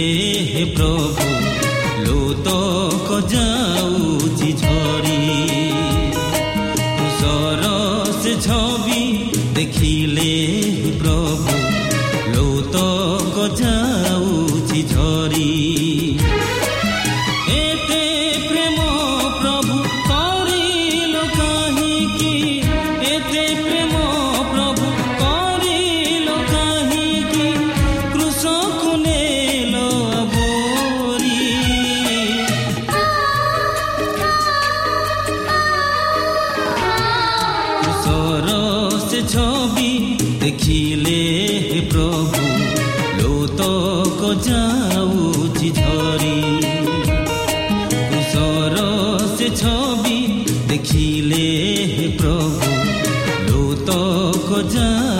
ଦେଖିଲେ ହେ ପ୍ରଭୁ ଲୋତକ ଯାଉଛି خدا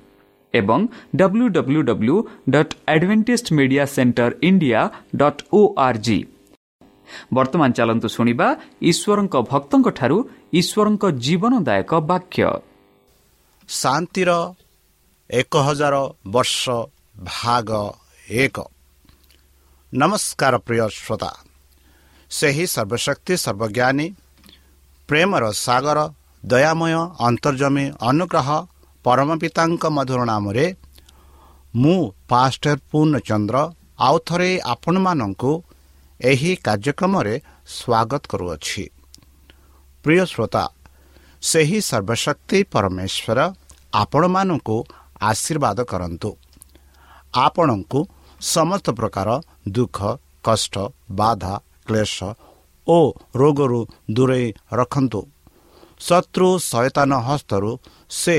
ଏବଂ W W W dot Adventist media centre India dot O R G ବର୍ତ୍ତମାନ ଚାଲନ୍ତୁ ଶୁଣିବା ଈଶ୍ୱରଙ୍କ ଭକ୍ତଙ୍କଠାରୁ ଈଶ୍ୱରଙ୍କ ଜୀବନଦାୟକ ବାକ୍ୟ ଶାନ୍ତିର ଏକ ହଜାର ବର୍ଷ ଭାଗ ଏକ ନମସ୍କାର ପ୍ରିୟ ଶ୍ରୋତା ସେହି ସର୍ବଶକ୍ତି ସର୍ବଜ୍ଞାନୀ ପ୍ରେମର ସାଗର ଦୟାମୟ ଅନ୍ତର୍ଜମୀ ଅନୁଗ୍ରହ ପରମ ପିତାଙ୍କ ମଧୁର ନାମରେ ମୁଁ ପାଷ୍ଟର ପୂର୍ଣ୍ଣଚନ୍ଦ୍ର ଆଉ ଥରେ ଆପଣମାନଙ୍କୁ ଏହି କାର୍ଯ୍ୟକ୍ରମରେ ସ୍ୱାଗତ କରୁଅଛି। ପ୍ରିୟ ଶ୍ରୋତା ସେହି ସର୍ବଶକ୍ତି ପରମେଶ୍ୱର ଆପଣମାନଙ୍କୁ ଆଶୀର୍ବାଦ କରନ୍ତୁ। ଆପଣଙ୍କୁ ସମସ୍ତ ପ୍ରକାର ଦୁଃଖ କଷ୍ଟ ବାଧା କ୍ଲେଶ ଓ ରୋଗରୁ ଦୂରେଇ ରଖନ୍ତୁ। ଶତ୍ରୁ ସୟତାନ ହସ୍ତରୁ ସେ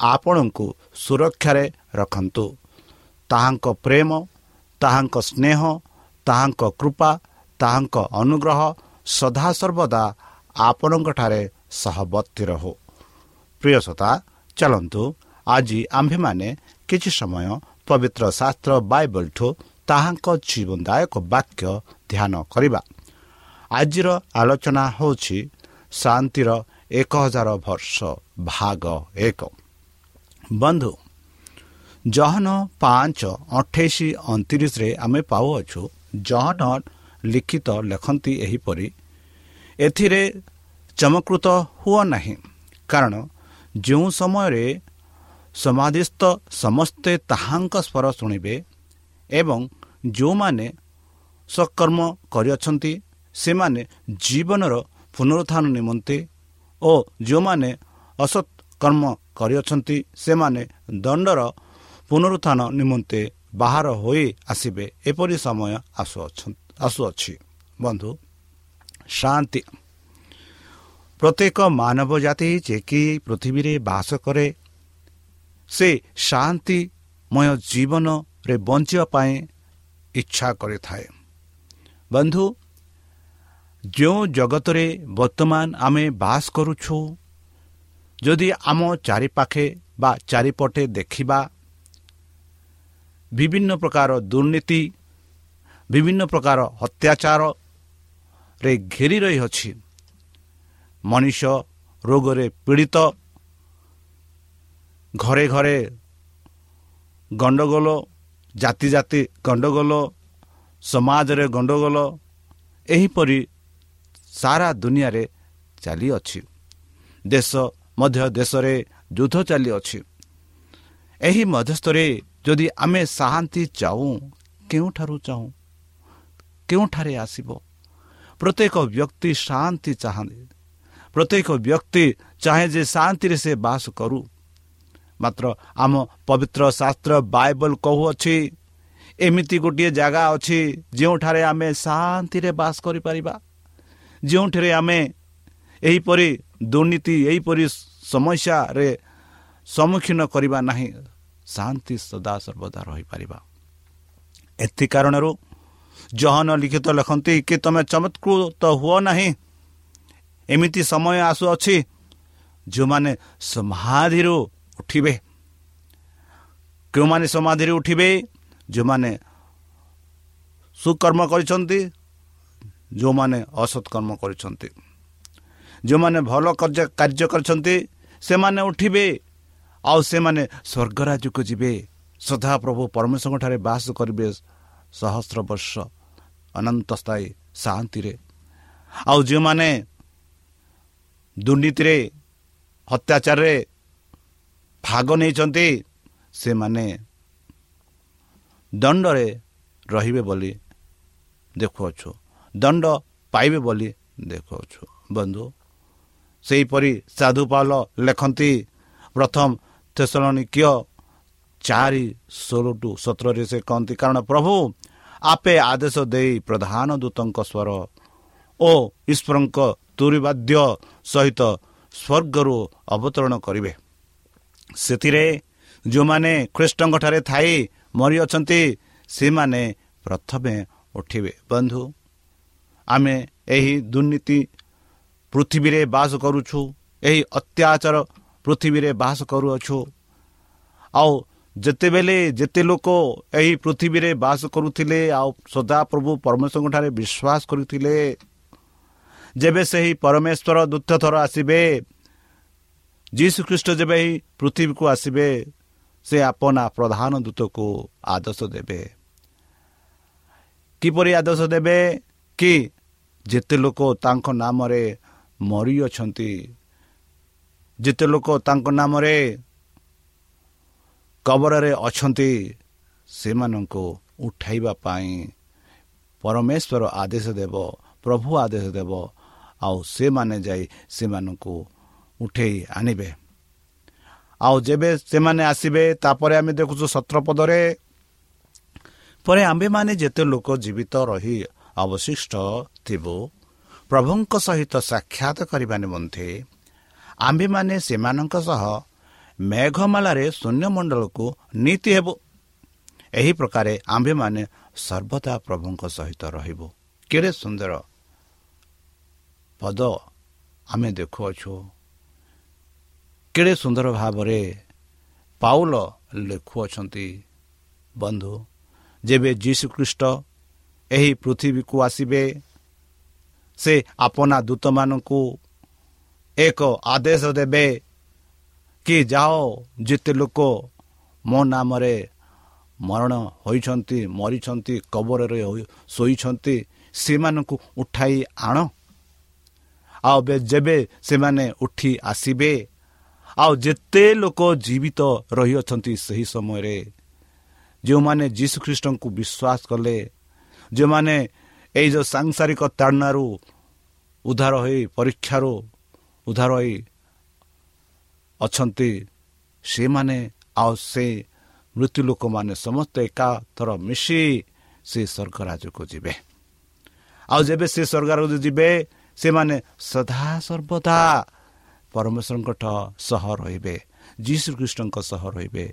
ଆପଣଙ୍କୁ ସୁରକ୍ଷାରେ ରଖନ୍ତୁ। ତାହାଙ୍କ ପ୍ରେମ ତାହାଙ୍କ ସ୍ନେହ ତାହାଙ୍କ କୃପା ତାହାଙ୍କ ଅନୁଗ୍ରହ ସଦାସର୍ବଦା ଆପଣଙ୍କଠାରେ ସହବର୍ତ୍ତୀ ରହୁ। ପ୍ରିୟସତା ଚାଲନ୍ତୁ ଆଜି ଆମ୍ଭେମାନେ କିଛି ସମୟ ପବିତ୍ର ଶାସ୍ତ୍ର ବାଇବଲଠୁ ତାହାଙ୍କ ଜୀବନଦାୟକ ବାକ୍ୟ ଧ୍ୟାନ କରିବା। ଆଜିର ଆଲୋଚନା ହେଉଛି ଶାନ୍ତିର ଏକ ହଜାର ବର୍ଷ ଭାଗ ଏକ। ବନ୍ଧୁ ଜହନ ପାଞ୍ଚ ଅଠେଇଶ ଅଣତିରିଶରେ ଆମେ ପାଉଅଛୁ ଜହନ ଲିଖିତ ଲେଖନ୍ତି ଏହିପରି ଏଥିରେ ଚମକୃତ ହୁଅ ନାହିଁ କାରଣ ଯେଉଁ ସମୟରେ ସମାଧିସ୍ଥ ସମସ୍ତେ ତାହାଙ୍କ ସ୍ୱର ଶୁଣିବେ ଏବଂ ଯେଉଁମାନେ ସକର୍ମ କରିଅଛନ୍ତି ସେମାନେ ଜୀବନର ପୁନରୁତ୍ଥାନ ନିମନ୍ତେ ଓ ଯେଉଁମାନେ ଅସତ୍ କର୍ମ କରିଅଛନ୍ତି ସେମାନେ ଦଣ୍ଡର ପୁନରୁତ୍ଥାନ ନିମନ୍ତେ ବାହାର ହୋଇ ଆସିବେ। ଏପରି ସମୟ ଆସୁଅଛି। ବନ୍ଧୁ ଶାନ୍ତି। ପ୍ରତ୍ୟେକ ମାନବ ଜାତି ଯେ କି ପୃଥିବୀରେ ବାସ କରେ ସେ ଶାନ୍ତିମୟ ଜୀବନରେ ବଞ୍ଚିବା ପାଇଁ ଇଚ୍ଛା କରିଥାଏ। ବନ୍ଧୁ ଯେଉଁ ଜଗତରେ ବର୍ତ୍ତମାନ ଆମେ ବାସ କରୁଛୁ ଯଦି ଆମ ଚାରିପାଖେ ବା ଚାରିପଟେ ଦେଖିବା ବିଭିନ୍ନ ପ୍ରକାର ଦୁର୍ନୀତି ବିଭିନ୍ନ ପ୍ରକାର ଅତ୍ୟାଚାରରେ ଘେରି ରହିଅଛି ମଣିଷ ରୋଗରେ ପୀଡ଼ିତ ଘରେ ଘରେ ଗଣ୍ଡଗୋଳ ଜାତି ଜାତି ଗଣ୍ଡଗୋଳ ସମାଜରେ ଗଣ୍ଡଗୋଳ ଏହିପରି ସାରା ଦୁନିଆରେ ଚାଲିଅଛି। ଦେଶ ମଧ୍ୟ ଦେଶରେ ଯୁଦ୍ଧ ଚାଲିଅଛି। ଏହି ମଧ୍ୟସ୍ଥରେ ଯଦି ଆମେ ଶାନ୍ତି ଚାହୁଁ କେଉଁଠାରୁ ଚାହୁଁ? କେଉଁଠାରେ ଆସିବ? ପ୍ରତ୍ୟେକ ବ୍ୟକ୍ତି ଶାନ୍ତି ଚାହାନ୍ତି। ପ୍ରତ୍ୟେକ ବ୍ୟକ୍ତି ଚାହେଁ ଯେ ଶାନ୍ତିରେ ସେ ବାସ କରୁ। ମାତ୍ର ଆମ ପବିତ୍ର ଶାସ୍ତ୍ର ବାଇବଲ କହୁଅଛି ଏମିତି ଗୋଟିଏ ଜାଗା ଅଛି ଯେଉଁଠାରେ ଆମେ ଶାନ୍ତିରେ ବାସ କରିପାରିବା। ଯେଉଁଠାରେ ଆମେ ଏହିପରି ଦୁର୍ନୀତି ଏହିପରି ସମସ୍ୟାରେ ସମ୍ମୁଖୀନ କରିବା ନାହିଁ। ଶାନ୍ତି ସଦା ସର୍ବଦା ରହିପାରିବା। ଏଥି କାରଣରୁ ଜହନ ଲିଖିତ ଲେଖନ୍ତି କି ତୁମେ ଚମତ୍କୃତ ହୁଅ ନାହିଁ। ଏମିତି ସମୟ ଆସୁଅଛି ଯେଉଁମାନେ ସମାଧିରୁ ଉଠିବେ। କେଉଁମାନେ ସମାଧିରେ ଉଠିବେ? ଯେଉଁମାନେ ସୁକର୍ମ କରିଛନ୍ତି ଯେଉଁମାନେ ଅସତ୍ କର୍ମ କରିଛନ୍ତି। ଯେଉଁମାନେ ଭଲ କାର୍ଯ୍ୟ କରିଛନ୍ତି ସେମାନେ ଉଠିବେ। ଆଉ ସେମାନେ ସ୍ୱର୍ଗରାଜକୁ ଯିବେ। ସଦାପ୍ରଭୁ ପରମେଶ୍ୱରଙ୍କଠାରେ ବାସ କରିବେ ସହସ୍ର ବର୍ଷ ଅନନ୍ତ ସ୍ଥାୟୀ ଶାନ୍ତିରେ। ଆଉ ଯେଉଁମାନେ ଦୁର୍ନୀତିରେ ଅତ୍ୟାଚାରରେ ଭାଗ ନେଇଛନ୍ତି ସେମାନେ ଦଣ୍ଡରେ ରହିବେ ବୋଲି ଦେଖୁଅଛୁ। ଦଣ୍ଡ ପାଇବେ ବୋଲି ଦେଖୁଅଛୁ। ବନ୍ଧୁ ସେହିପରି ସାଧୁପାଲ ଲେଖନ୍ତି ପ୍ରଥମ ତେସଳନିକୀୟ ଚାରି ଷୋହଳ ଟୁ ସତରରେ ସେ କହନ୍ତି କାରଣ ପ୍ରଭୁ ଆପେ ଆଦେଶ ଦେଇ ପ୍ରଧାନ ଦୂତଙ୍କ ସ୍ୱର ଓ ଈଶ୍ୱରଙ୍କ ତୁରିବାଦ୍ୟ ସହିତ ସ୍ୱର୍ଗରୁ ଅବତରଣ କରିବେ। ସେଥିରେ ଯେଉଁମାନେ ଖ୍ରୀଷ୍ଟଙ୍କଠାରେ ଥାଇ ମରିଅଛନ୍ତି ସେମାନେ ପ୍ରଥମେ ଉଠିବେ। ବନ୍ଧୁ ଆମେ ଏହି ଦୁର୍ନୀତି ପୃଥିବୀରେ ବାସ କରୁଛୁ ଏହି ଅତ୍ୟାଚାର ପୃଥିବୀରେ ବାସ କରୁଅଛୁ। ଆଉ ଯେତେବେଳେ ଯେତେ ଲୋକ ଏହି ପୃଥିବୀରେ ବାସ କରୁଥିଲେ ଆଉ ସଦାପ୍ରଭୁ ପରମେଶ୍ୱରଙ୍କଠାରେ ବିଶ୍ୱାସ କରୁଥିଲେ ଯେବେ ସେହି ପରମେଶ୍ୱର ଦ୍ୱିତୀୟ ଥର ଆସିବେ ଯୀଶୁ ଖ୍ରୀଷ୍ଟ ଯେବେ ଏହି ପୃଥିବୀକୁ ଆସିବେ ସେ ଆପନା ପ୍ରଧାନ ଦୂତକୁ ଆଦର୍ଶ ଦେବେ। କିପରି ଆଦର୍ଶ ଦେବେ? କି ଯେତେ ଲୋକ ତାଙ୍କ ନାମରେ ମରିଅଛନ୍ତି। ଯେତେ ଲୋକ ତାଙ୍କ ନାମରେ କବରରେ ଅଛନ୍ତି ସେମାନଙ୍କୁ ଉଠାଇବା ପାଇଁ ପରମେଶ୍ୱର ଆଦେଶ ଦେବ ପ୍ରଭୁ ଆଦେଶ ଦେବ ଆଉ ସେମାନେ ଯାଇ ସେମାନଙ୍କୁ ଉଠେଇ ଆଣିବେ। ଆଉ ଯେବେ ସେମାନେ ଆସିବେ ତାପରେ ଆମେ ଦେଖୁଛୁ ସତ୍ରପଦରେ ପରେ ଆମ୍ଭେମାନେ ଯେତେ ଲୋକ ଜୀବିତ ରହି ଅବଶିଷ୍ଟ ଥିବୁ ପ୍ରଭୁଙ୍କ ସହିତ ସାକ୍ଷାତ କରିବା ନିମନ୍ତେ ଆମ୍ଭେମାନେ ସେମାନଙ୍କ ସହ ମେଘମାଳାରେ ଶୂନ୍ୟମଣ୍ଡଳକୁ ନୀତି ହେବ। ଏହି ପ୍ରକାରେ ଆମ୍ଭେମାନେ ସର୍ବଦା ପ୍ରଭୁଙ୍କ ସହିତ ରହିବୁ। କେଡ଼େ ସୁନ୍ଦର ପଦ ଆମେ ଦେଖୁଅଛୁ। କେଡ଼େ ସୁନ୍ଦର ଭାବରେ ପାଉଲ ଲେଖୁଅଛନ୍ତି ବନ୍ଧୁ ଯେବେ ଯୀଶୁଖ୍ରୀଷ୍ଟ ଏହି ପୃଥିବୀକୁ ଆସିବେ ସେ ଆପଣା ଦୂତମାନଙ୍କୁ ଏକ ଆଦେଶ ଦେବେ କି ଯାଅ ଯେତେ ଲୋକ ମୋ ନାମରେ ମରଣ ହୋଇଛନ୍ତି ମରିଛନ୍ତି କବରରେ ଶୋଇଛନ୍ତି ସେମାନଙ୍କୁ ଉଠାଇ ଆଣ। ଆଉ ଯେବେ ସେମାନେ ଉଠି ଆସିବେ ଆଉ ଯେତେ ଲୋକ ଜୀବିତ ରହିଅଛନ୍ତି ସେହି ସମୟରେ ଯେଉଁମାନେ ଯୀଶୁଖ୍ରୀଷ୍ଟଙ୍କୁ ବିଶ୍ୱାସ କଲେ ଯେଉଁମାନେ ଏଇ ଯେଉଁ ସାଂସାରିକ ତାଡ଼ନାରୁ ଉଦ୍ଧାର ହୋଇ ପରୀକ୍ଷାରୁ ଉଦ୍ଧାର ହୋଇ ଅଛନ୍ତି ସେମାନେ ଆଉ ସେ ମୃତ୍ୟୁ ଲୋକମାନେ ସମସ୍ତେ ଏକାଥର ମିଶି ସେ ସ୍ୱର୍ଗରାଜକୁ ଯିବେ। ଆଉ ଯେବେ ସେ ସ୍ୱର୍ଗରାଜ ଯିବେ ସେମାନେ ସଦାସର୍ବଦା ପରମେଶ୍ୱରଙ୍କ ସହ ରହିବେ ଯୀଶୁଖ୍ରୀଷ୍ଟଙ୍କ ସହ ରହିବେ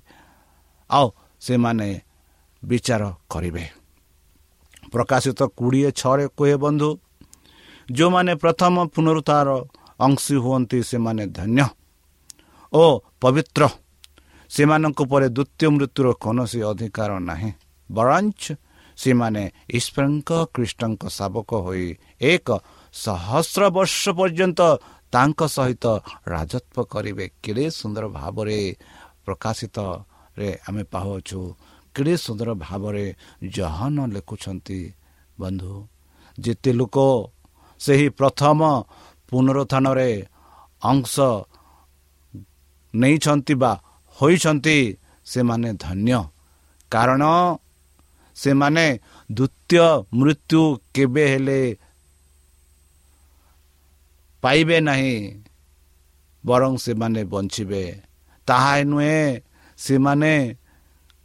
ଆଉ ସେମାନେ ବିଚାର କରିବେ। ପ୍ରକାଶିତ କୋଡ଼ିଏ ଛଅରେ କୁହେ ବନ୍ଧୁ ଯେଉଁମାନେ ପ୍ରଥମ ପୁନରୁଦ୍ଧାର ଅଂଶୀ ହୁଅନ୍ତି ସେମାନେ ଧନ୍ୟ ଓ ପବିତ୍ର। ସେମାନଙ୍କ ପରେ ଦ୍ୱିତୀୟ ମୃତ୍ୟୁର କୌଣସି ଅଧିକାର ନାହିଁ। ବରଞ୍ଚ ସେମାନେ ଈଶ୍ୱରଙ୍କ ଖ୍ରୀଷ୍ଟଙ୍କ ଶାବକ ହୋଇ ଏକ ସହସ୍ର ବର୍ଷ ପର୍ଯ୍ୟନ୍ତ ତାଙ୍କ ସହିତ ରାଜତ୍ୱ କରିବେ। କେଡ଼େ ସୁନ୍ଦର ଭାବରେ ପ୍ରକାଶିତରେ ଆମେ ପାଉଛୁ କେଡ଼େ ସୁନ୍ଦର ଭାବରେ ଜହନ ଲେଖୁଛନ୍ତି ବନ୍ଧୁ। ଯେତେ ଲୋକ ସେହି ପ୍ରଥମ ପୁନରୁତ୍ଥାନରେ ଅଂଶ ନେଇଛନ୍ତି ବା ହୋଇଛନ୍ତି ସେମାନେ ଧନ୍ୟ। କାରଣ ସେମାନେ ଦ୍ୱିତୀୟ ମୃତ୍ୟୁ କେବେ ହେଲେ ପାଇବେ ନାହିଁ ବରଂ ସେମାନେ ବଞ୍ଚିବେ। ତାହା ନୁହେଁ ସେମାନେ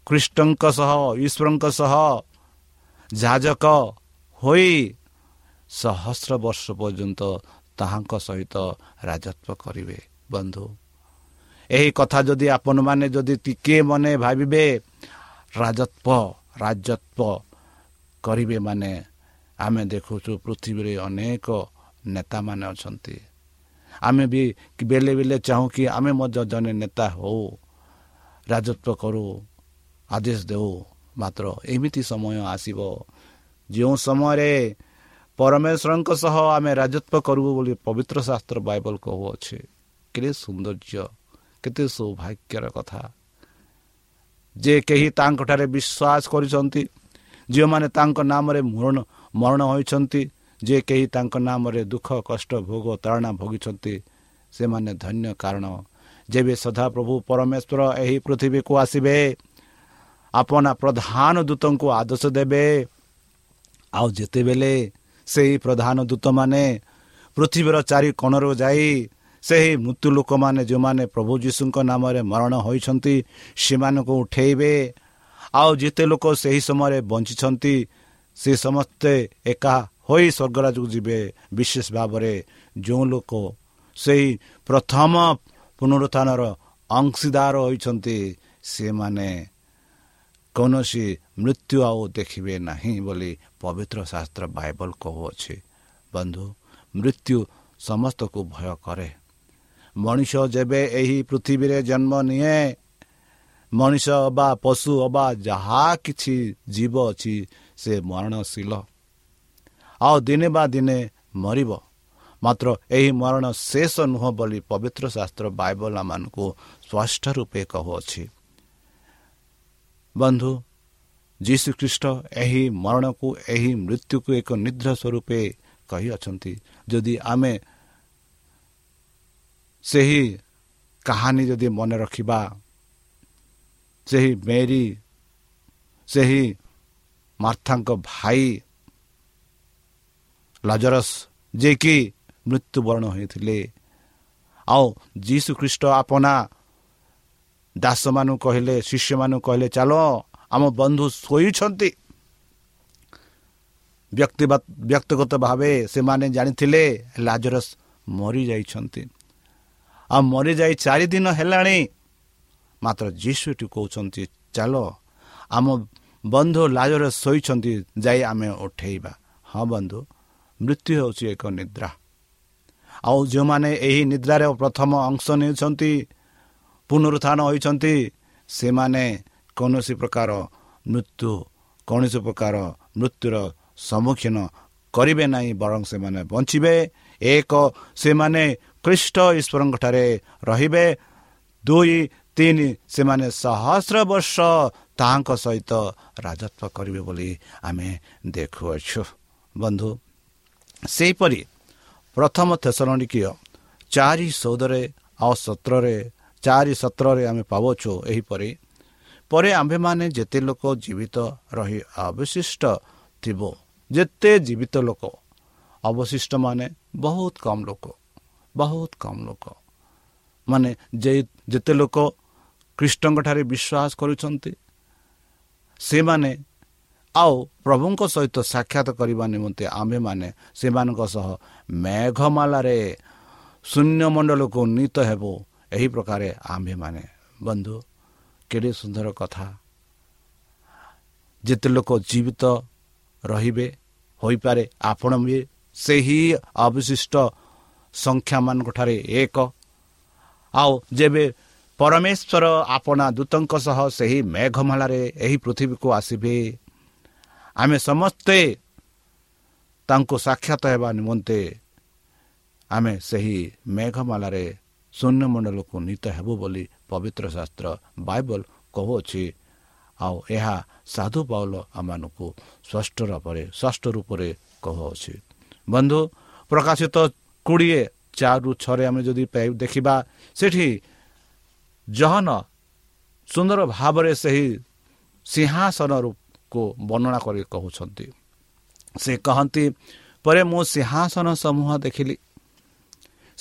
ଖ୍ରୀଷ୍ଟଙ୍କ ସହ ଈଶ୍ୱରଙ୍କ ସହ ଯାଜକ ହୋଇ ସହସ୍ର ବର୍ଷ ପର୍ଯ୍ୟନ୍ତ ତାହାଙ୍କ ସହିତ ରାଜତ୍ୱ କରିବେ ବନ୍ଧୁ ଏହି କଥା ଯଦି ଆପଣମାନେ ଯଦି ଟିକିଏ ମନେ ଭାବିବେ ରାଜତ୍ୱ ରାଜତ୍ୱ କରିବେ ମାନେ ଆମେ ଦେଖୁଛୁ ପୃଥିବୀରେ ଅନେକ ନେତାମାନେ ଅଛନ୍ତି। ଆମେ ବି ବେଲେ ବେଲେ ଚାହୁଁ କି ଆମେ ମଧ୍ୟ ଜଣେ ନେତା ହଉ ରାଜତ୍ୱ କରୁ। ଆଦେଶ ଦେଉ ମାତ୍ର ଏମିତି ସମୟ ଆସିବ ଯେଉଁ ସମୟରେ ପରମେଶ୍ୱରଙ୍କ ସହ ଆମେ ରାଜତ୍ୱ କରିବୁ ବୋଲି ପବିତ୍ର ଶାସ୍ତ୍ର ବାଇବଲ କହୁଅଛେ କେତେ ସୌନ୍ଦର୍ଯ୍ୟ କେତେ ସୌଭାଗ୍ୟର କଥା ଯେ କେହି ତାଙ୍କଠାରେ ବିଶ୍ୱାସ କରିଛନ୍ତି ଯେଉଁମାନେ ତାଙ୍କ ନାମରେ ମରଣ ମରଣ ହୋଇଛନ୍ତି ଯେ କେହି ତାଙ୍କ ନାମରେ ଦୁଃଖ କଷ୍ଟ ଭୋଗ ତାଳନା ଭୋଗିଛନ୍ତି ସେମାନେ ଧନ୍ୟ କାରଣ ଯେବେ ସଦାପ୍ରଭୁ ପରମେଶ୍ୱର ଏହି ପୃଥିବୀକୁ ଆସିବେ ଆପଣ ପ୍ରଧାନ ଦୂତଙ୍କୁ ଆଦେଶ ଦେବେ। ଆଉ ଯେତେବେଳେ ସେହି ପ୍ରଧାନ ଦୂତମାନେ ପୃଥିବୀର ଚାରି କୋଣରୁ ଯାଇ ସେହି ମୃତ୍ୟୁ ଲୋକମାନେ ଯେଉଁମାନେ ପ୍ରଭୁ ଯୀଶୁଙ୍କ ନାମରେ ମରଣ ହୋଇଛନ୍ତି ସେମାନଙ୍କୁ ଉଠେଇବେ। ଆଉ ଯେତେ ଲୋକ ସେହି ସମୟରେ ବଞ୍ଚିଛନ୍ତି ସେ ସମସ୍ତେ ଏକା ହୋଇ ସ୍ୱର୍ଗରାଜକୁ ଯିବେ ବିଶେଷ ଭାବରେ। ଯେଉଁ ଲୋକ ସେହି ପ୍ରଥମ ପୁନରୁତ୍ଥାନର ଅଂଶୀଦାର ହୋଇଛନ୍ତି ସେମାନେ କୌଣସି ମୃତ୍ୟୁ ଆଉ ଦେଖିବେ ନାହିଁ ବୋଲି ପବିତ୍ର ଶାସ୍ତ୍ର ବାଇବଲ କହୁଅଛି। ବନ୍ଧୁ ମୃତ୍ୟୁ ସମସ୍ତଙ୍କୁ ଭୟ କରେ। ମଣିଷ ଯେବେ ଏହି ପୃଥିବୀରେ ଜନ୍ମ ନିଏ ମଣିଷ ଅବା ପଶୁ ଅବା ଯାହା କିଛି ଜୀବ ଅଛି ସେ ମରଣଶୀଳ। ଆଉ ଦିନେ ବା ଦିନେ ମରିବ। ମାତ୍ର ଏହି ମରଣ ଶେଷ ନୁହଁ ବୋଲି ପବିତ୍ର ଶାସ୍ତ୍ର ବାଇବଲ ମାନଙ୍କୁ ସ୍ପଷ୍ଟ ରୂପେ କହୁଅଛି। ବନ୍ଧୁ ଯୀଶୁଖ୍ରୀଷ୍ଟ ଏହି ମରଣକୁ ଏହି ମୃତ୍ୟୁକୁ ଏକ ନିଦ୍ରା ସ୍ୱରୂପେ କହିଅଛନ୍ତି। ଯଦି ଆମେ ସେହି କାହାଣୀ ଯଦି ମନେ ରଖିବା ସେହି ମେରି ସେହି ମାର୍ଥାଙ୍କ ଭାଇ ଲଜରସ୍ ଯିଏକି ମୃତ୍ୟୁବରଣ ହୋଇଥିଲେ ଆଉ ଯୀଶୁ ଖ୍ରୀଷ୍ଟ ଆପଣା ଦାସମାନଙ୍କୁ କହିଲେ ଶିଷ୍ୟମାନଙ୍କୁ କହିଲେ ଚାଲ ଆମ ବନ୍ଧୁ ଶୋଇଛନ୍ତି। ବ୍ୟକ୍ତିଗତ ଭାବେ ସେମାନେ ଜାଣିଥିଲେ ଲାଜରସ୍ ମରିଯାଇଛନ୍ତି। ଆଉ ମରିଯାଇ ଚାରି ଦିନ ହେଲାଣି ମାତ୍ର ଯୀଶୁଟି କହୁଛନ୍ତି ଚାଲ ଆମ ବନ୍ଧୁ ଲାଜରେ ଶୋଇଛନ୍ତି ଯାଇ ଆମେ ଉଠେଇବା। ହଁ ବନ୍ଧୁ ମୃତ୍ୟୁ ହେଉଛି ଏକ ନିଦ୍ରା। ଆଉ ଯେଉଁମାନେ ଏହି ନିଦ୍ରାରେ ପ୍ରଥମ ଅଂଶ ନେଉଛନ୍ତି ପୁନରୁତ୍ଥାନ ହୋଇଛନ୍ତି। ସେମାନେ କୌଣସି ପ୍ରକାର ମୃତ୍ୟୁ କୌଣସି ପ୍ରକାର ମୃତ୍ୟୁର ସମ୍ମୁଖୀନ କରିବେ ନାହିଁ ବରଂ ସେମାନେ ବଞ୍ଚିବେ। ଏକ ସେମାନେ ଖ୍ରୀଷ୍ଟ ଈଶ୍ୱରଙ୍କଠାରେ ରହିବେ। ଦୁଇ ତିନି ସେମାନେ ସହସ୍ର ବର୍ଷ ତାହାଙ୍କ ସହିତ ରାଜତ୍ୱ କରିବେ ବୋଲି ଆମେ ଦେଖୁଅଛୁ। ବନ୍ଧୁ ସେହିପରି ପ୍ରଥମ ତେସରଣିକୀୟ ଚାରି ଚଉଦରେ ଆଉ ସତରରେ ଚାରି ସତରରେ ଆମେ ପାଉଛୁ ଏହିପରି। ପରେ ଆମ୍ଭେମାନେ ଯେତେ ଲୋକ ଜୀବିତ ରହି ଅବଶିଷ୍ଟ ଥିବ ଯେତେ ଜୀବିତ ଲୋକ ଅବଶିଷ୍ଟ ମାନେ ବହୁତ କମ୍ ଲୋକ ବହୁତ କମ୍ ଲୋକ। ମାନେ ଯେ ଯେତେ ଲୋକ ଖ୍ରୀଷ୍ଟଙ୍କଠାରେ ବିଶ୍ୱାସ କରୁଛନ୍ତି ସେମାନେ ଆଉ ପ୍ରଭୁଙ୍କ ସହିତ ସାକ୍ଷାତ କରିବା ନିମନ୍ତେ ଆମ୍ଭେମାନେ ସେମାନଙ୍କ ସହ ମେଘମାଲାରେ ଶୂନ୍ୟମଣ୍ଡଳକୁ ଉନ୍ନୀତ ହେବ। ଏହି ପ୍ରକାର ଆମ୍ଭେମାନେ ବନ୍ଧୁ କେଡ଼େ ସୁନ୍ଦର କଥା। ଯେତେ ଲୋକ ଜୀବିତ ରହିବେ ହୋଇପାରେ ଆପଣ ବି ସେହି ଅବଶିଷ୍ଟ ସଂଖ୍ୟାମାନଙ୍କଠାରେ ଏକ। ଆଉ ଯେବେ ପରମେଶ୍ୱର ଆପଣା ଦୂତଙ୍କ ସହ ସେହି ମେଘମାଳାରେ ଏହି ପୃଥିବୀକୁ ଆସିବେ ଆମେ ସମସ୍ତେ ତାଙ୍କୁ ସାକ୍ଷାତ ହେବା ନିମନ୍ତେ ଆମେ ସେହି ମେଘମାଳାରେ ଶୂନ୍ୟମଣ୍ଡଳକୁ ନୀତ ହେବ ବୋଲି ପବିତ୍ର ଶାସ୍ତ୍ର ବାଇବଲ କହୁଅଛି। ଆଉ ଏହା ସାଧୁ ପାଉଲ ଆମମାନଙ୍କୁ ସ୍ପଷ୍ଟ ରୂପରେ ସ୍ପଷ୍ଟ ରୂପରେ କହୁଅଛି। ବନ୍ଧୁ ପ୍ରକାଶିତ କୋଡ଼ିଏ ଚାରିରୁ ଛଅରେ ଆମେ ଯଦି ଦେଖିବା ସେଠି ଜହନ ସୁନ୍ଦର ଭାବରେ ସେହି ସିଂହାସନକୁ ବର୍ଣ୍ଣନା କରି କହୁଛନ୍ତି। ସେ କହନ୍ତି ପରେ ମୁଁ ସିଂହାସନ ସମୂହ ଦେଖିଲି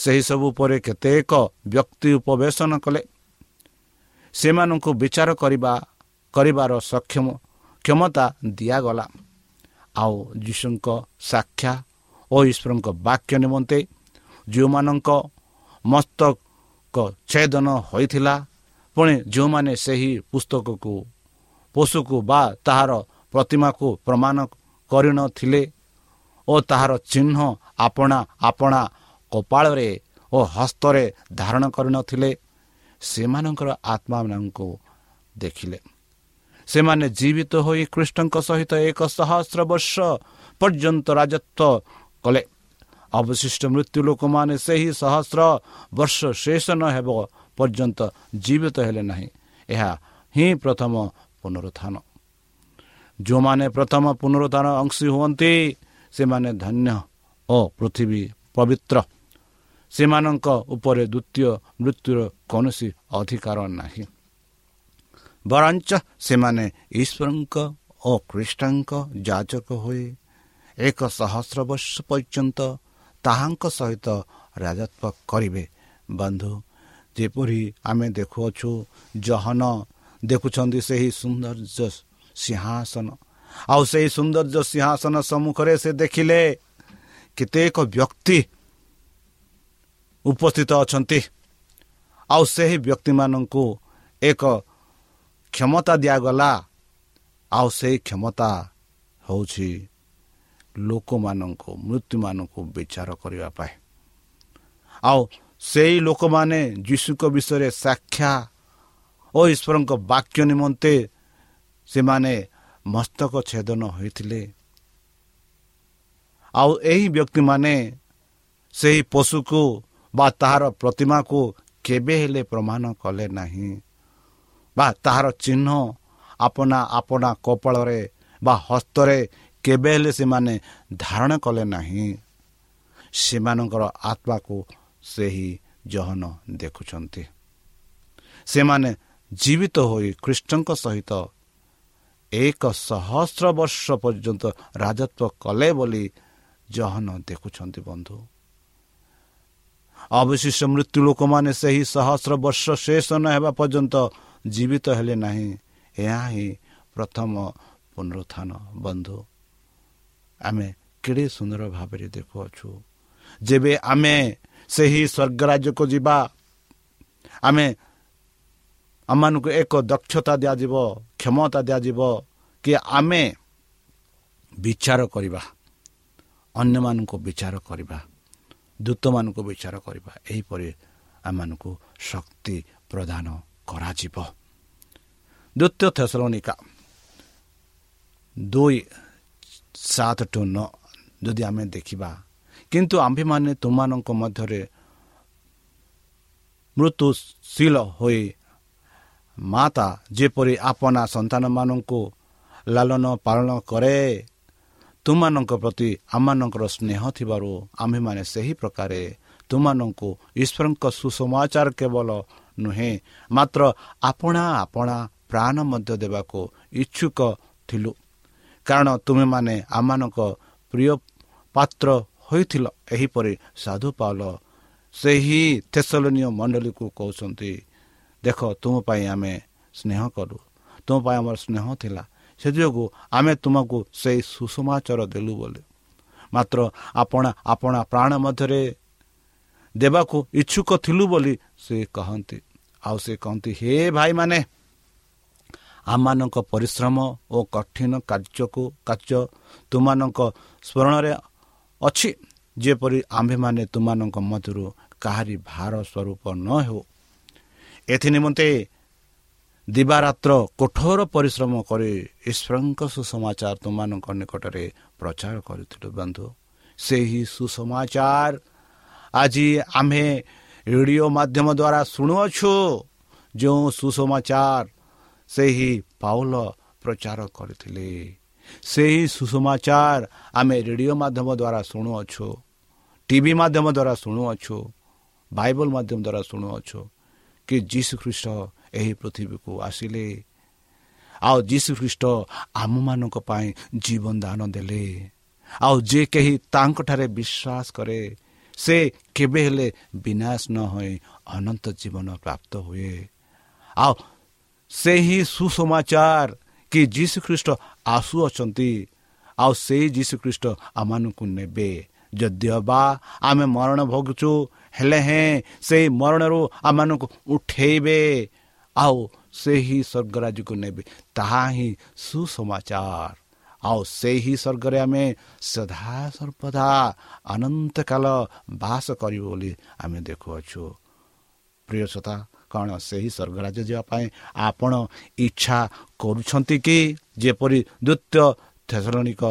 ସେହିସବୁ ପରେ କେତେକ ବ୍ୟକ୍ତି ଉପବେଶନ କଲେ। ସେମାନଙ୍କୁ ବିଚାର କରିବା କରିବାର ସକ୍ଷମ କ୍ଷମତା ଦିଆଗଲା। ଆଉ ଯୀଶୁଙ୍କ ସାକ୍ଷା ଓ ଈଶ୍ୱରଙ୍କ ବାକ୍ୟ ନିମନ୍ତେ ଯେଉଁମାନଙ୍କ ମସ୍ତକ ଛେଦନ ହୋଇଥିଲା ପୁଣି ଯେଉଁମାନେ ସେହି ପୁସ୍ତକକୁ ପଶୁକୁ ବା ତାହାର ପ୍ରତିମାକୁ ପ୍ରମାଣ କରିନଥିଲେ ଓ ତାହାର ଚିହ୍ନ ଆପଣା ଆପଣା କପାଳରେ ଓ ହସ୍ତରେ ଧାରଣ କରିନଥିଲେ ସେମାନଙ୍କର ଆତ୍ମାମାନଙ୍କୁ ଦେଖିଲେ। ସେମାନେ ଜୀବିତ ହୋଇ କୃଷ୍ଣଙ୍କ ସହିତ ଏକ ସହସ୍ର ବର୍ଷ ପର୍ଯ୍ୟନ୍ତ ରାଜତ୍ୱ କଲେ। ଅବଶିଷ୍ଟ ମୃତ୍ୟୁ ଲୋକମାନେ ସେହି ସହସ୍ର ବର୍ଷ ଶେଷ ନ ହେବ ପର୍ଯ୍ୟନ୍ତ ଜୀବିତ ହେଲେ ନାହିଁ। ଏହା ହିଁ ପ୍ରଥମ ପୁନରୁତ୍ଥାନ। ଯେଉଁମାନେ ପ୍ରଥମ ପୁନରୁତ୍ଥାନ ଅଂଶୀ ହୁଅନ୍ତି ସେମାନେ ଧନ୍ୟ ଓ ପୃଥିବୀ ପବିତ୍ର। ସେମାନଙ୍କ ଉପରେ ଦ୍ୱିତୀୟ ମୃତ୍ୟୁର କୌଣସି ଅଧିକାର ନାହିଁ। ବରଞ୍ଚ ସେମାନେ ଈଶ୍ୱରଙ୍କ ଓ ଖ୍ରୀଷ୍ଟଙ୍କ ଯାଜକ ହୋଇ ଏକ ସହସ୍ର ବର୍ଷ ପର୍ଯ୍ୟନ୍ତ ତାହାଙ୍କ ସହିତ ରାଜତ୍ୱ କରିବେ। ବନ୍ଧୁ ଯେପରି ଆମେ ଦେଖୁଅଛୁ ଜହନ ଦେଖୁଛନ୍ତି ସେହି ସୌନ୍ଦର୍ଯ୍ୟ ସିଂହାସନ। ଆଉ ସେହି ସୌନ୍ଦର୍ଯ୍ୟ ସିଂହାସନ ସମ୍ମୁଖରେ ସେ ଦେଖିଲେ କେତେକ ବ୍ୟକ୍ତି ଉପସ୍ଥିତ ଅଛନ୍ତି। ଆଉ ସେହି ବ୍ୟକ୍ତିମାନଙ୍କୁ ଏକ କ୍ଷମତା ଦିଆଗଲା। ଆଉ ସେହି କ୍ଷମତା ହେଉଛି ଲୋକମାନଙ୍କୁ ମୃତ୍ୟୁମାନଙ୍କୁ ବିଚାର କରିବା ପାଇଁ। ଆଉ ସେଇ ଲୋକମାନେ ଯୀଶୁଙ୍କ ବିଷୟରେ ସାକ୍ଷା ଓ ଈଶ୍ୱରଙ୍କ ବାକ୍ୟ ନିମନ୍ତେ ସେମାନେ ମସ୍ତକ ଛେଦନ ହୋଇଥିଲେ। ଆଉ ଏହି ବ୍ୟକ୍ତିମାନେ ସେହି ପଶୁକୁ ବା ତାହାର ପ୍ରତିମାକୁ କେବେ ହେଲେ ପ୍ରମାଣ କଲେ ନାହିଁ। ବା ତାହାର ଚିହ୍ନ ଆପଣା ଆପଣା କପାଳରେ ବା ହସ୍ତରେ କେବେ ହେଲେ ସେମାନେ ଧାରଣ କଲେ ନାହିଁ। ସେମାନଙ୍କର ଆତ୍ମାକୁ ସେହି ଜହନ ଦେଖୁଛନ୍ତି। ସେମାନେ ଜୀବିତ ହୋଇ ଖ୍ରୀଷ୍ଟଙ୍କ ସହିତ ଏକ ସହସ୍ର ବର୍ଷ ପର୍ଯ୍ୟନ୍ତ ରାଜତ୍ୱ କଲେ ବୋଲି ଜହନ ଦେଖୁଛନ୍ତି ବନ୍ଧୁ। ଅବଶିଷ୍ଟ ମୃତ୍ୟୁ ଲୋକମାନେ ସେହି ସହସ୍ର ବର୍ଷ ଶେଷ ନ ହେବା ପର୍ଯ୍ୟନ୍ତ ଜୀବିତ ହେଲେ ନାହିଁ। ଏହା ହିଁ ପ୍ରଥମ ପୁନରୁତ୍ଥାନ ବନ୍ଧୁ। ଆମେ କେଡ଼େ ସୁନ୍ଦର ଭାବରେ ଦେଖୁଅଛୁ। ଯେବେ ଆମେ ସେହି ସ୍ୱର୍ଗରାଜ୍ୟକୁ ଯିବା ଆମେ ଆମମାନଙ୍କୁ ଏକ ଦକ୍ଷତା ଦିଆଯିବ କ୍ଷମତା ଦିଆଯିବ କି ଆମେ ବିଚାର କରିବା ଅନ୍ୟମାନଙ୍କୁ ବିଚାର କରିବା। ଦୂତମାନଙ୍କୁ ବିଚାର କରିବା। ଏହିପରି ଆମମାନଙ୍କୁ ଶକ୍ତି ପ୍ରଦାନ କରାଯିବ। ଦ୍ୱିତୀୟ ଥେସଲୋନିକା ଦୁଇ ସାତ ଟୁ ନଅ ଯଦି ଆମେ ଦେଖିବା କିନ୍ତୁ ଆମ୍ଭେମାନେ ତୁମମାନଙ୍କ ମଧ୍ୟରେ ମୃତ୍ୟୁଶୀଳ ହୋଇ ମାତା ଯେପରି ଆପଣା ସନ୍ତାନମାନଙ୍କୁ ଲାଲନ ପାଳନ କରେ ତୁମମାନଙ୍କ ପ୍ରତି ଆମମାନଙ୍କର ସ୍ନେହ ଥିବାରୁ ଆମ୍ଭେମାନେ ସେହି ପ୍ରକାରେ ତୁମମାନଙ୍କୁ ଈଶ୍ୱରଙ୍କ ସୁସମାଚାର କେବଳ ନୁହେଁ ମାତ୍ର ଆପଣା ଆପଣା ପ୍ରାଣ ମଧ୍ୟ ଦେବାକୁ ଇଚ୍ଛୁକ ଥିଲୁ। କାରଣ ତୁମେମାନେ ଆମମାନଙ୍କ ପ୍ରିୟ ପାତ୍ର ହୋଇଥିଲ ଏହିପରି ସାଧୁ ପାଉଲ ସେହି ଥେସଲନୀୟ ମଣ୍ଡଳୀକୁ କହୁଛନ୍ତି ଦେଖ ତୁମ ପାଇଁ ଆମେ ସ୍ନେହ କଲୁ। ତୁମ ପାଇଁ ଆମର ସ୍ନେହ ଥିଲା। ସେଥିଯୋଗୁଁ ଆମେ ତୁମକୁ ସେହି ସୁସମାଚାର ଦେଲୁ ବୋଲି। ମାତ୍ର ଆପଣ ଆପଣା ପ୍ରାଣ ମଧ୍ୟରେ ଦେବାକୁ ଇଚ୍ଛୁକ ଥିଲୁ ବୋଲି ସେ କହନ୍ତି। ଆଉ ସେ କହନ୍ତି ହେ ଭାଇମାନେ ଆମମାନଙ୍କ ପରିଶ୍ରମ ଓ କଠିନ କାର୍ଯ୍ୟକୁ କାର୍ଯ୍ୟ ତୁମମାନଙ୍କ ସ୍ମରଣରେ ଅଛି। ଯେପରି ଆମ୍ଭେମାନେ ତୁମମାନଙ୍କ ମଧ୍ୟରୁ କାହାରି ଭାର ସ୍ୱରୂପ ନ ହେଉ। ଏଥି ନିମନ୍ତେ ଦିବାରାତ୍ର କଠୋର ପରିଶ୍ରମ କରି ଈଶ୍ୱରଙ୍କ ସୁସମାଚାର ତୁମମାନଙ୍କ ନିକଟରେ ପ୍ରଚାର କରିଥିଲୁ ବନ୍ଧୁ। ସେହି ସୁସମାଚାର ଆଜି ଆମ୍ଭେ ରେଡ଼ିଓ ମାଧ୍ୟମ ଦ୍ୱାରା ଶୁଣୁଅଛୁ। ଯେଉଁ ସୁସମାଚାର ସେହି ପାଉଲ ପ୍ରଚାର କରିଥିଲେ। ସେହି ସୁସମାଚାର ଆମେ ରେଡ଼ିଓ ମାଧ୍ୟମ ଦ୍ୱାରା ଶୁଣୁଅଛୁ। ଟିଭି ମାଧ୍ୟମ ଦ୍ୱାରା ଶୁଣୁଅଛୁ। ବାଇବଲ ମାଧ୍ୟମ ଦ୍ୱାରା ଶୁଣୁଅଛୁ। କି ଯୀଶୁ ଖ୍ରୀଷ୍ଟ ଏହି ପୃଥିବୀକୁ ଆସିଲେ। ଆଉ ଯୀଶୁ ଖ୍ରୀଷ୍ଟ ଆମମାନଙ୍କ ପାଇଁ ଜୀବନ ଦାନ ଦେଲେ। ଆଉ ଯେ କେହି ତାଙ୍କଠାରେ ବିଶ୍ୱାସ କରେ ସେ କେବେ ହେଲେ ବିନାଶ ନ ହୋଇ ଅନନ୍ତ ଜୀବନ ପ୍ରାପ୍ତ ହୁଏ। ଆଉ ସେହି ସୁସମାଚାର କି ଯୀଶୁଖ୍ରୀଷ୍ଟ ଆସୁଅଛନ୍ତି ଆଉ ସେଇ ଯୀଶୁଖ୍ରୀଷ୍ଟ ଆମମାନଙ୍କୁ ନେବେ। ଯଦିଓ ବା ଆମେ ମରଣ ଭୋଗୁଛୁ ହେଲେ ହେଁ ସେହି ମରଣରୁ ଆମମାନଙ୍କୁ ଉଠେଇବେ ଆଉ ସେହି ସ୍ୱର୍ଗରାଜକୁ ନେବେ। ତାହା ହିଁ ସୁସମାଚାର। ଆଉ ସେହି ସ୍ୱର୍ଗରେ ଆମେ ସଦାସର୍ବଦା ଅନନ୍ତକାଳ ବାସ କରିବୁ ବୋଲି ଆମେ ଦେଖୁଅଛୁ। ପ୍ରିୟସତା କ'ଣ ସେହି ସ୍ୱର୍ଗରାଜ ଯିବା ପାଇଁ ଆପଣ ଇଚ୍ଛା କରୁଛନ୍ତି କି? ଯେପରି ଦ୍ୱିତୀୟ ଥେସରଣିକ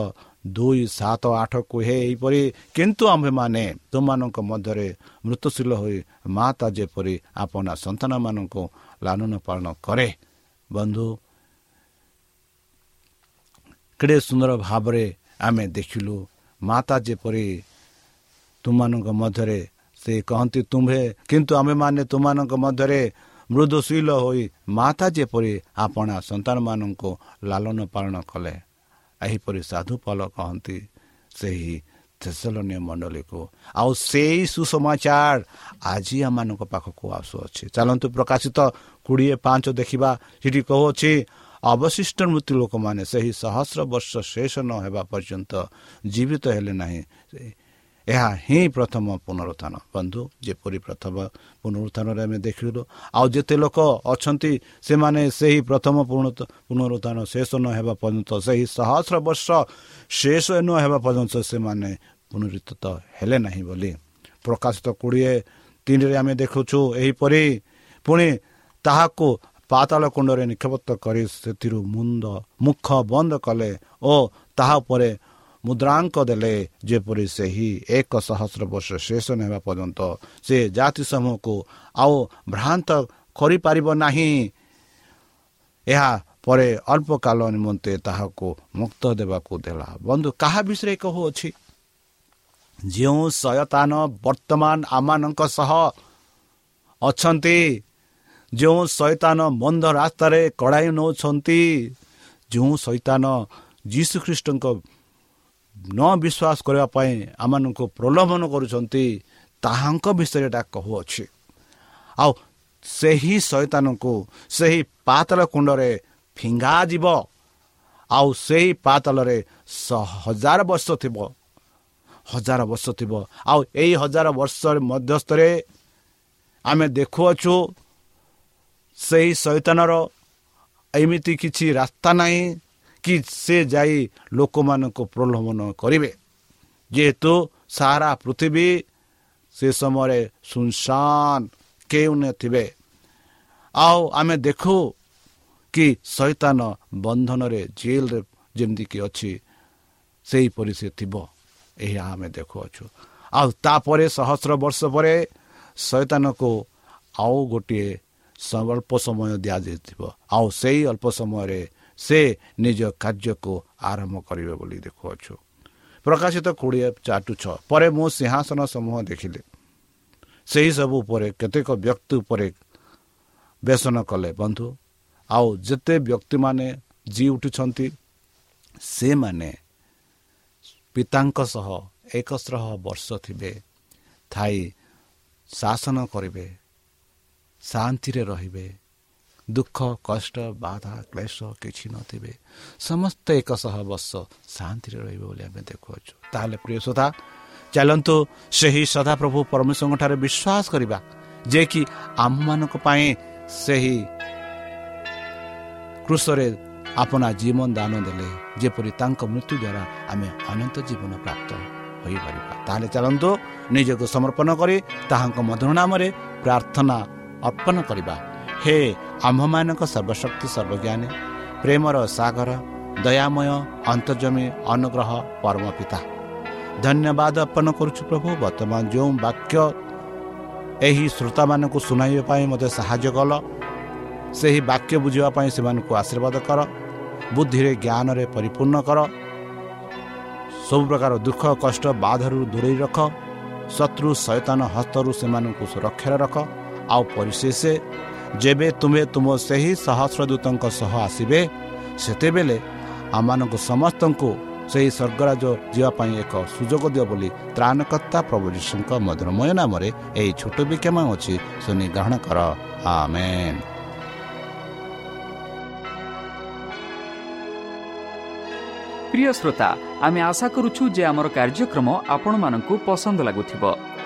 ଦୁଇ ସାତ ଆଠ କୁହେ ଏହିପରି କିନ୍ତୁ ଆମ୍ଭେମାନେ ତୁମମାନଙ୍କ ମଧ୍ୟରେ ମୃତ୍ୟୁଶୀଳ ହୋଇ ମାତା ଯେପରି ଆପଣା ସନ୍ତାନମାନଙ୍କୁ ଲାଲନ ପାଳନ କରେ। ବନ୍ଧୁ କେଡ଼େ ସୁନ୍ଦର ଭାବରେ ଆମେ ଦେଖିଲୁ ମାତା ଯେପରି ତୁମମାନଙ୍କ ମଧ୍ୟରେ ସେ କହନ୍ତି ତୁମ୍ଭେ କିନ୍ତୁ ଆମେମାନେ ତୁମମାନଙ୍କ ମଧ୍ୟରେ ମୃଦୁଶୀଳ ହୋଇ ମାତା ଯେପରି ଆପଣା ସନ୍ତାନମାନଙ୍କୁ ଲାଲନ ପାଳନ କଲେ। ଏହିପରି ସାଧୁ ପାଲ କହନ୍ତି ସେହି ଥେସଲନୀୟ ମଣ୍ଡଳୀକୁ। ଆଉ ସେଇ ସୁସମାଚାର ଆଜି ଆମମାନଙ୍କ ପାଖକୁ ଆସୁଅଛି। ଚାଲନ୍ତୁ ପ୍ରକାଶିତ କୋଡ଼ିଏ ପାଞ୍ଚ ଦେଖିବା ସେଠି କହୁଅଛି ଅବଶିଷ୍ଟ ମୃତ୍ୟୁ ଲୋକମାନେ ସେହି ସହସ୍ର ବର୍ଷ ଶେଷ ନ ହେବା ପର୍ଯ୍ୟନ୍ତ ଜୀବିତ ହେଲେ ନାହିଁ। ଏହା ହିଁ ପ୍ରଥମ ପୁନରୁତ୍ଥାନ। ବନ୍ଧୁ ଯେପରି ପ୍ରଥମ ପୁନରୁତ୍ଥାନରେ ଆମେ ଦେଖିଲୁ ଆଉ ଯେତେ ଲୋକ ଅଛନ୍ତି ସେମାନେ ସେହି ପ୍ରଥମ ପୁନରୁତ୍ଥାନ ଶେଷ ନ ହେବା ପର୍ଯ୍ୟନ୍ତ ସେହି ସହସ୍ର ବର୍ଷ ଶେଷ ନ ହେବା ପର୍ଯ୍ୟନ୍ତ ସେମାନେ ପୁନରୁତ୍ଥିତ ହେଲେ ନାହିଁ ବୋଲି ପ୍ରକାଶିତ କୋଡ଼ିଏ ତିନିରେ ଆମେ ଦେଖୁଛୁ ଏହିପରି ପୁଣି ତାହାକୁ ପାତାଳ କୁଣ୍ଡରେ ନିକ୍ଷେପତ କରି ସେଥିରୁ ମୁଣ୍ଡ ମୁଖ ବନ୍ଦ କଲେ ଓ ତାହା ଉପରେ ମୁଦ୍ରାଙ୍କ ଦେଲେ ଯେପରି ସେହି ଏକ ସହସ୍ର ବର୍ଷ ଶେଷ ନେବା ପର୍ଯ୍ୟନ୍ତ ସେ ଜାତି ସମୂହକୁ ଆଉ ଭ୍ରାନ୍ତ କରିପାରିବ ନାହିଁ ଏହା ପରେ ଅଳ୍ପ କାଳ ନିମନ୍ତେ ତାହାକୁ ମୁକ୍ତ ଦେବାକୁ ଦେଲା ବନ୍ଧୁ କାହା ବିଷୟରେ କହୁଅଛି ଯେଉଁ ସୟତାନ ବର୍ତ୍ତମାନ ଆମମାନଙ୍କ ସହ ଅଛନ୍ତି ଯେଉଁ ସୈତାନ ମନ୍ଦ ରାସ୍ତାରେ କଡ଼ାଇ ନେଉଛନ୍ତି ଯେଉଁ ସୈତାନ ଯୀଶୁଖ୍ରୀଷ୍ଟଙ୍କ ନ ବିଶ୍ୱାସ କରିବା ପାଇଁ ଆମମାନଙ୍କୁ ପ୍ରଲୋଭନ କରୁଛନ୍ତି ତାହାଙ୍କ ବିଷୟରେ ଏଇଟା କହୁଅଛି। ଆଉ ସେହି ସୈତାନଙ୍କୁ ସେହି ପାତଳ କୁଣ୍ଡରେ ଫିଙ୍ଗାଯିବ ଆଉ ସେହି ପାତଳରେ ହଜାର ବର୍ଷ ଥିବ ହଜାର ବର୍ଷ ଥିବ। ଆଉ ଏଇ ହଜାର ବର୍ଷ ମଧ୍ୟସ୍ଥରେ ଆମେ ଦେଖୁଅଛୁ ସେହି ଶୈତାନର ଏମିତି କିଛି ରାସ୍ତା ନାହିଁ କି ସେ ଯାଇ ଲୋକମାନଙ୍କୁ ପ୍ରଲୋଭନ କରିବେ। ଯେହେତୁ ସାରା ପୃଥିବୀ ସେ ସମୟରେ ସୁନସାନ କେଉଁ ନଥିବେ ଆଉ ଆମେ ଦେଖୁ କି ଶୈତାନ ବନ୍ଧନରେ ଜେଲରେ ଯେମିତିକି ଅଛି ସେହିପରି ସେ ଥିବ। ଏହା ଆମେ ଦେଖୁଅଛୁ। ଆଉ ତାପରେ ସହସ୍ର ବର୍ଷ ପରେ ଶୈତାନକୁ ଆଉ ଗୋଟିଏ ଅଳ୍ପ ସମୟ ଦିଆଯାଇଥିବ। ଆଉ ସେଇ ଅଳ୍ପ ସମୟରେ ସେ ନିଜ କାର୍ଯ୍ୟକୁ ଆରମ୍ଭ କରିବେ ବୋଲି ଦେଖୁଅଛୁ। ପ୍ରକାଶିତ କୋଡ଼ିଏ ଚାଟୁ ଛଅ ପରେ ମୁଁ ସିଂହାସନ ସମୂହ ଦେଖିଲି। ସେହିସବୁ ଉପରେ କେତେକ ବ୍ୟକ୍ତି ଉପରେ ବେସନ କଲେ ବନ୍ଧୁ ଆଉ ଯେତେ ବ୍ୟକ୍ତିମାନେ ଜି ଉଠୁଛନ୍ତି ସେମାନେ ପିତାଙ୍କ ସହ ଏକଶହ ବର୍ଷ ଥିବେ ଥାଇ ଶାସନ କରିବେ ଶାନ୍ତିରେ ରହିବେ ଦୁଃଖ କଷ୍ଟ ବାଧା କ୍ଲେଶ କିଛି ନଥିବେ ସମସ୍ତେ ଏକଶହ ବର୍ଷ ଶାନ୍ତିରେ ରହିବେ ବୋଲି ଆମେ ଦେଖୁଅଛୁ। ତାହେଲେ ପ୍ରିୟ ସଦା ଚାଲନ୍ତୁ ସେହି ସଦାପ୍ରଭୁ ପରମେଶ୍ୱରଙ୍କଠାରେ ବିଶ୍ୱାସ କରିବା ଯେ କି ଆମମାନଙ୍କ ପାଇଁ ସେହି କୃଷରେ ଆପଣା ଜୀବନ ଦାନ ଦେଲେ ଯେପରି ତାଙ୍କ ମୃତ୍ୟୁ ଦ୍ୱାରା ଆମେ ଅନନ୍ତ ଜୀବନ ପ୍ରାପ୍ତ ହୋଇପାରିବା। ତାହେଲେ ଚାଲନ୍ତୁ ନିଜକୁ ସମର୍ପଣ କରି ତାହାଙ୍କ ମଧୁର ନାମରେ ପ୍ରାର୍ଥନା ଅର୍ପଣ କରିବା। ହେ ଆମ୍ଭମାନଙ୍କ ସର୍ବଶକ୍ତି ସର୍ବଜ୍ଞାନୀ ପ୍ରେମର ସାଗର ଦୟାମୟ ଅନ୍ତର୍ଜମୀ ଅନୁଗ୍ରହ ପରମ ପିତା ଧନ୍ୟବାଦ ଅର୍ପଣ କରୁଛୁ ପ୍ରଭୁ ବର୍ତ୍ତମାନ ଯେଉଁ ବାକ୍ୟ ଏହି ଶ୍ରୋତାମାନଙ୍କୁ ଶୁଣାଇବା ପାଇଁ ମୋତେ ସାହାଯ୍ୟ କଲ ସେହି ବାକ୍ୟ ବୁଝିବା ପାଇଁ ସେମାନଙ୍କୁ ଆଶୀର୍ବାଦ କର ବୁଦ୍ଧିରେ ଜ୍ଞାନରେ ପରିପୂର୍ଣ୍ଣ କର ସବୁ ପ୍ରକାର ଦୁଃଖ କଷ୍ଟ ବାଧାରୁ ଦୂରେଇ ରଖ ଶତ୍ରୁ ସୈତାନ ହସ୍ତରୁ ସେମାନଙ୍କୁ ସୁରକ୍ଷାରେ ରଖ ଆଉ ପରିଶେଷ ଯେବେ ତୁମେ ତୁମ ସେହି ସହସ୍ରଦୂତଙ୍କ ସହ ଆସିବେ ସେତେବେଳେ ଆମମାନଙ୍କୁ ସମସ୍ତଙ୍କୁ ସେହି ସ୍ୱର୍ଗରାଜ ଯିବା ପାଇଁ ଏକ ସୁଯୋଗ ଦିଅ ବୋଲି ତ୍ରାଣକର୍ତ୍ତା ପ୍ରଭୁ ଯୀଶୁଙ୍କ ମଧୁରମୟ ନାମରେ ଏହି ଛୋଟ ବିକ୍ଷମା ଅଛି ଶୁଣି ଗ୍ରହଣ କର। ପ୍ରିୟ ଶ୍ରୋତା ଆମେ ଆଶା କରୁଛୁ ଯେ ଆମର କାର୍ଯ୍ୟକ୍ରମ ଆପଣମାନଙ୍କୁ ପସନ୍ଦ ଲାଗୁଥିବ।